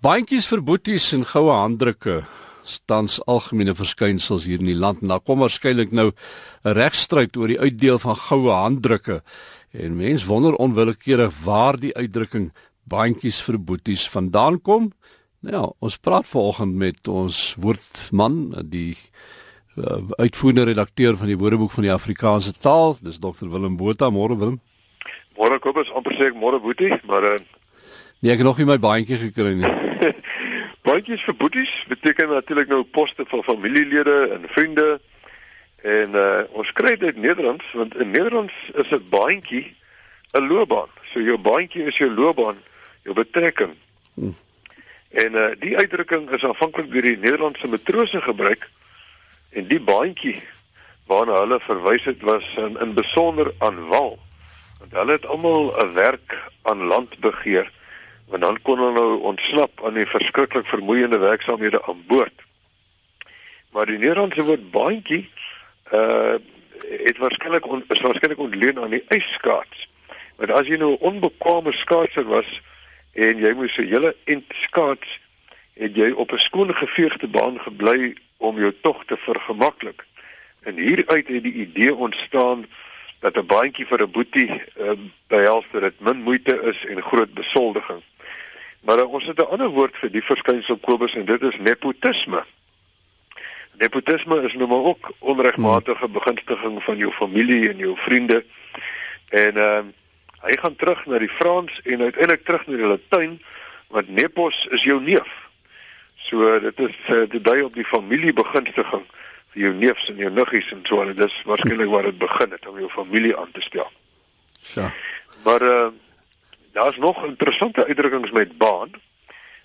Bandjies vir boeties en goue handdrukke tans algemene verskynsels hier in die land en daar kom waarskynlik nou 'n regstryd oor die uitdeel van goue handdrukke en mense wonder onwillekeurig waar die uitdrukking bandjies vir boeties vandaan kom. Nou ja, ons praat vanoggend met ons woordman, die uh, uitvoerende redakteur van die Woordeboek van die Afrikaanse taal, dis Dr Willem Botha, môre Willem. Môre Kobus, amper sê ek môre boetie, maar uh, Nee, ek het nog nie my baantjie gekry nie. Baantjies vir boeties beteken natuurlik nou poste vir familielede en vriende. En uh ons kry dit in Nederlands want in Nederlands is 'n baantjie 'n loopbaan. So jou baantjie is jou loopbaan, jou betrekking. Hmm. En uh die uitdrukking is aanvanklik deur die Nederlandse matrose gebruik en die baantjie waarna hulle verwys het was in, in besonder aan wal. Want hulle het almal 'n werk aan land begeer want dan kon hulle nou ontsnap aan die verskriklik vermoeiende werksaamhede aan boord. Maar die Nederlandse woord baantjie uh het waarskynlik on, is waarskynlik ontleen aan die ysskaats. Want as jy nou 'n onbekwame skaatser was en jy moes 'n hele ent skaats, het jy op 'n skoon geveegde baan gebly om jou tog te vergemaklik. En hieruit het die idee ontstaan dat 'n baantjie vir 'n boetie uh, behels dat dit min moeite is en groot besoldiging. Maar uh, ons het 'n ander woord vir die verskynsel Kobus en dit is nepotisme. Nepotisme is nou maar ook onregmatige hmm. begunstiging van jou familie en jou vriende. En ehm uh, hy gaan terug na die Frans en uiteindelik terug na die Latyn want nepos is jou neef. So dit is uh, dit dui op die familiebegunstiging vir jou neefs en jou niggies en so en dit is waarskynlik waar dit begin het om jou familie aan te stel. Ja. Maar uh daar's nog interessante uitdrukkings met baan.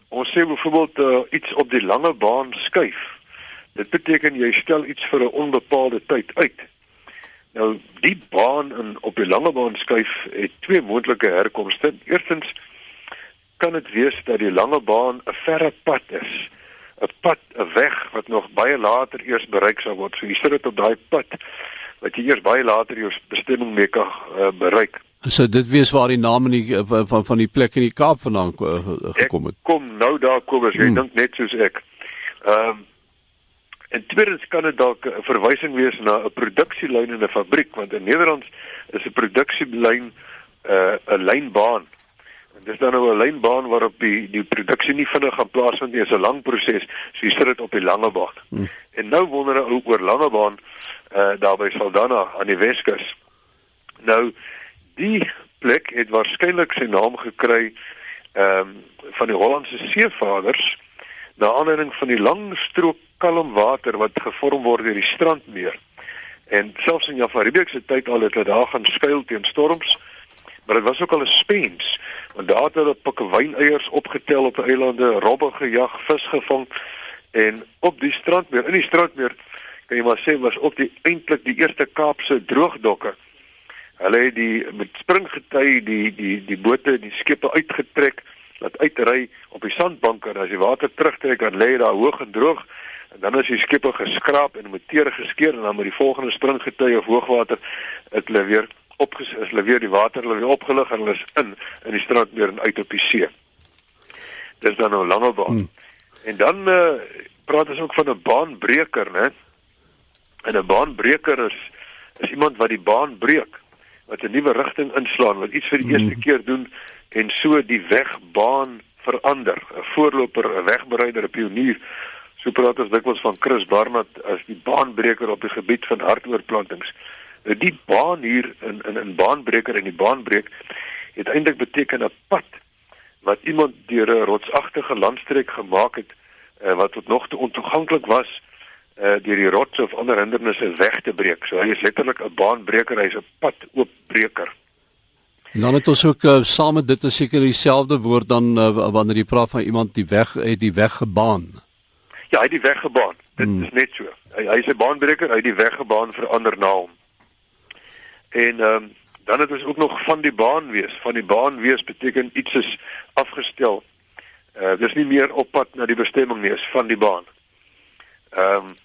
Ons sê byvoorbeeld uh, iets op die lange baan skuif. Dit beteken jy stel iets vir 'n onbepaalde tyd uit. Nou die baan in op die lange baan skuif het twee moontlike herkomste. Eerstens kan dit wees dat die lange baan 'n verre pad is. 'n Pad, 'n weg wat nog baie later eers bereik sal word. So jy sit dit op daai pad wat jy eers baie later jou bestemming mee kan uh, bereik. So dit wees waar die naam in die eh, van van die plek in die Kaap vandaan eh, gekom het. Ek kom nou daar Kobus, jy hmm. dink net soos ek. Ehm um, en tweedens kan dit dalk 'n verwysing wees na 'n produksielyn in 'n fabriek want in Nederland is 'n produksielyn 'n uh, 'n lynbaan. En dis dan nou 'n lynbaan waarop die die produksie nie vinnig gaan plaasvind nie, is 'n lang proses. So jy sit dit op die lange baan. Hmm. En nou wonder ek ook oor lange baan uh eh, daar by Saldanha aan die Weskus. Nou Die plek het waarskynlik sy naam gekry ehm um, van die Hollandse seevaders na aanleiding van die lang strook kalm water wat gevorm word deur die strandmeer. En selfs in Javarebeek se tyd al het hulle daar gaan skuil teen storms. Maar dit was ook al 'n spens, want daar het hulle pikkewyneiers opgetel op die eilande, robbe gejag, vis gevang en op die strandmeer, in die strandmeer kan jy maar sê was ook die eintlik die eerste Kaapse droogdokke Hulle het die met springgety die die die bote, die skepe uitgetrek, laat uitry op die sandbanke en as die water terugtrek dan lê daar hoog en droog en dan as die skepe geskraap en met teer geskeer en dan met die volgende springgety of hoogwater het hulle weer opges is hulle weer die water hulle weer opgelig en hulle is in in die strandmeer en uit op die see. Dis dan nou lange baan. Hmm. En dan uh, praat ons ook van 'n baanbreker, né? En 'n baanbreker is is iemand wat die baan breek wat 'n nuwe rigting inslaan, wat iets vir die eerste mm. keer doen en so die wegbaan verander. 'n Voorloper, 'n wegbereider, 'n pionier. So praat ons dikwels van Chris Barnard as die baanbreker op die gebied van hartoortplantings. Nou die baan hier in in 'n baanbreker en die baanbreek het eintlik beteken 'n pad wat iemand deur 'n rotsagtige landstreek gemaak het uh, wat tot nog toe ontoeganklik was uh deur die rots of ander hindernisse weg te breek. So hy is letterlik 'n baanbreker, hy's 'n pad oopbreker. En dan het ons ook uh, saam met dit 'n seker dieselfde woord dan uh, wanneer jy praat van iemand die weg het die weg gebaan. Ja, hy het die weg gebaan. Dit hmm. is net so. Hy hy's 'n baanbreker, hy het die weg gebaan vir ander na hom. En ehm um, dan het ons ook nog van die baan wees. Van die baan wees beteken iets is afgestel. Uh dis nie meer op pad na die bestemming nie, is van die baan. Ehm um,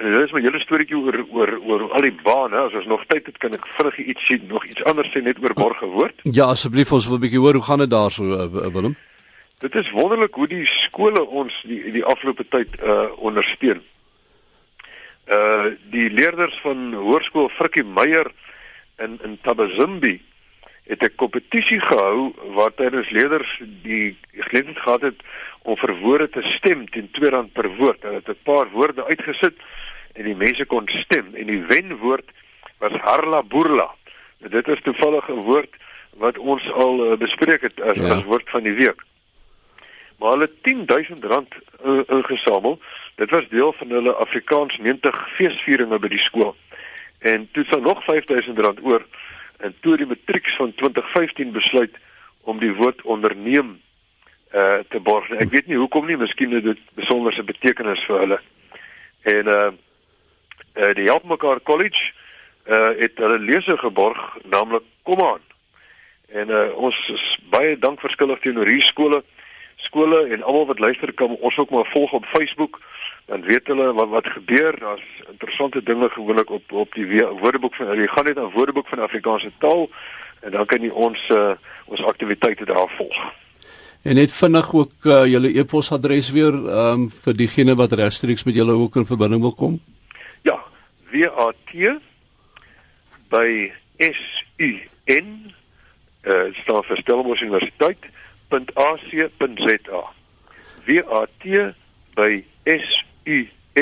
En dit is my hele storieetjie oor oor oor al die bane. As ons nog tyd het, kan ek vinnig iets sien, nog iets anders sê net oor môre woord. Ja, asseblief ons wil 'n bietjie hoor hoe gaan dit daar so uh, Willem? Dit is wonderlik hoe die skole ons die die afgelope tyd uh ondersteun. Uh die leerders van Hoërskool Frikkie Meyer in in Tabazimbi het 'n kompetisie gehou waar tydens leerders die geleentheid gehad het om vir woorde te stem teen R2 per woord. Hulle het 'n paar woorde uitgesit en die mense kon stem en die wenwoord was harla burla. Dit is toevallig 'n woord wat ons al uh, bespreek het as, ja. as woord van die week. Maar hulle 10000 rand uh, ingesamel. Dit was deel van hulle Afrikaans 90 feesvieringe by die skool. En toe sal nog 5000 rand oor en toe die matrieks van 2015 besluit om die woord onderneem uh te borg. Ek weet nie hoekom nie, miskien het dit besonderse betekenis vir hulle. En uh uh die Help Mekaar College uh het hulle lese geborg naamlik kom aan. En uh ons is baie dankverskuldig teenoor hierdie skole skole en almal wat luister kan ons ook maar volg op Facebook dan weet hulle wat wat gebeur daar's interessante dinge gewoonlik op op die woordeboek van jy gaan net na woordeboek van Afrikaanse taal en dan kan jy ons uh, ons aktiwiteite daar volg. En net vinnig ook uh, julle e-posadres weer um, vir diegene wat regstreeks met julle ook in verbinding wil kom. Ja, WAT by SUN eh uh, staan vir Stellenbosch Universiteit.ac.za. WAT by SUN.ac.za